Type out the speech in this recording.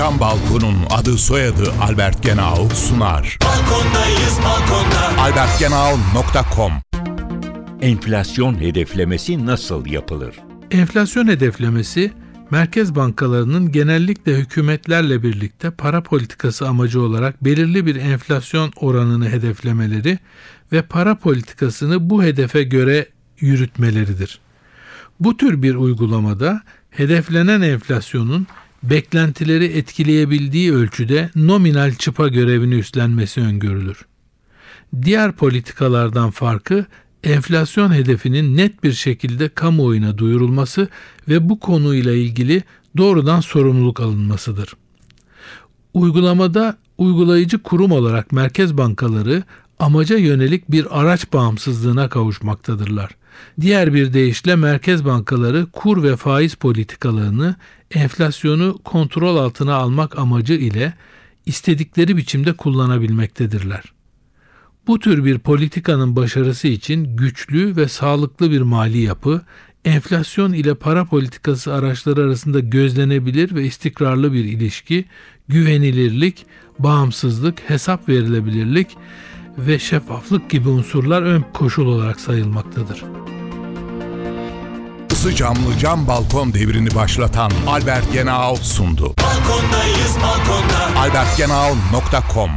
Cam Balkon'un adı soyadı Albert Genau sunar. Balkondayız balkonda. albertgenau.com Enflasyon hedeflemesi nasıl yapılır? Enflasyon hedeflemesi, merkez bankalarının genellikle hükümetlerle birlikte para politikası amacı olarak belirli bir enflasyon oranını hedeflemeleri ve para politikasını bu hedefe göre yürütmeleridir. Bu tür bir uygulamada hedeflenen enflasyonun beklentileri etkileyebildiği ölçüde nominal çıpa görevini üstlenmesi öngörülür. Diğer politikalardan farkı enflasyon hedefinin net bir şekilde kamuoyuna duyurulması ve bu konuyla ilgili doğrudan sorumluluk alınmasıdır. Uygulamada uygulayıcı kurum olarak merkez bankaları amaca yönelik bir araç bağımsızlığına kavuşmaktadırlar. Diğer bir deyişle merkez bankaları kur ve faiz politikalarını enflasyonu kontrol altına almak amacı ile istedikleri biçimde kullanabilmektedirler. Bu tür bir politikanın başarısı için güçlü ve sağlıklı bir mali yapı, enflasyon ile para politikası araçları arasında gözlenebilir ve istikrarlı bir ilişki, güvenilirlik, bağımsızlık, hesap verilebilirlik ve şeffaflık gibi unsurlar ön koşul olarak sayılmaktadır. Isı camlı cam balkon devrini başlatan Albert Genau sundu. Balkondayız balkonda. albertgenau.com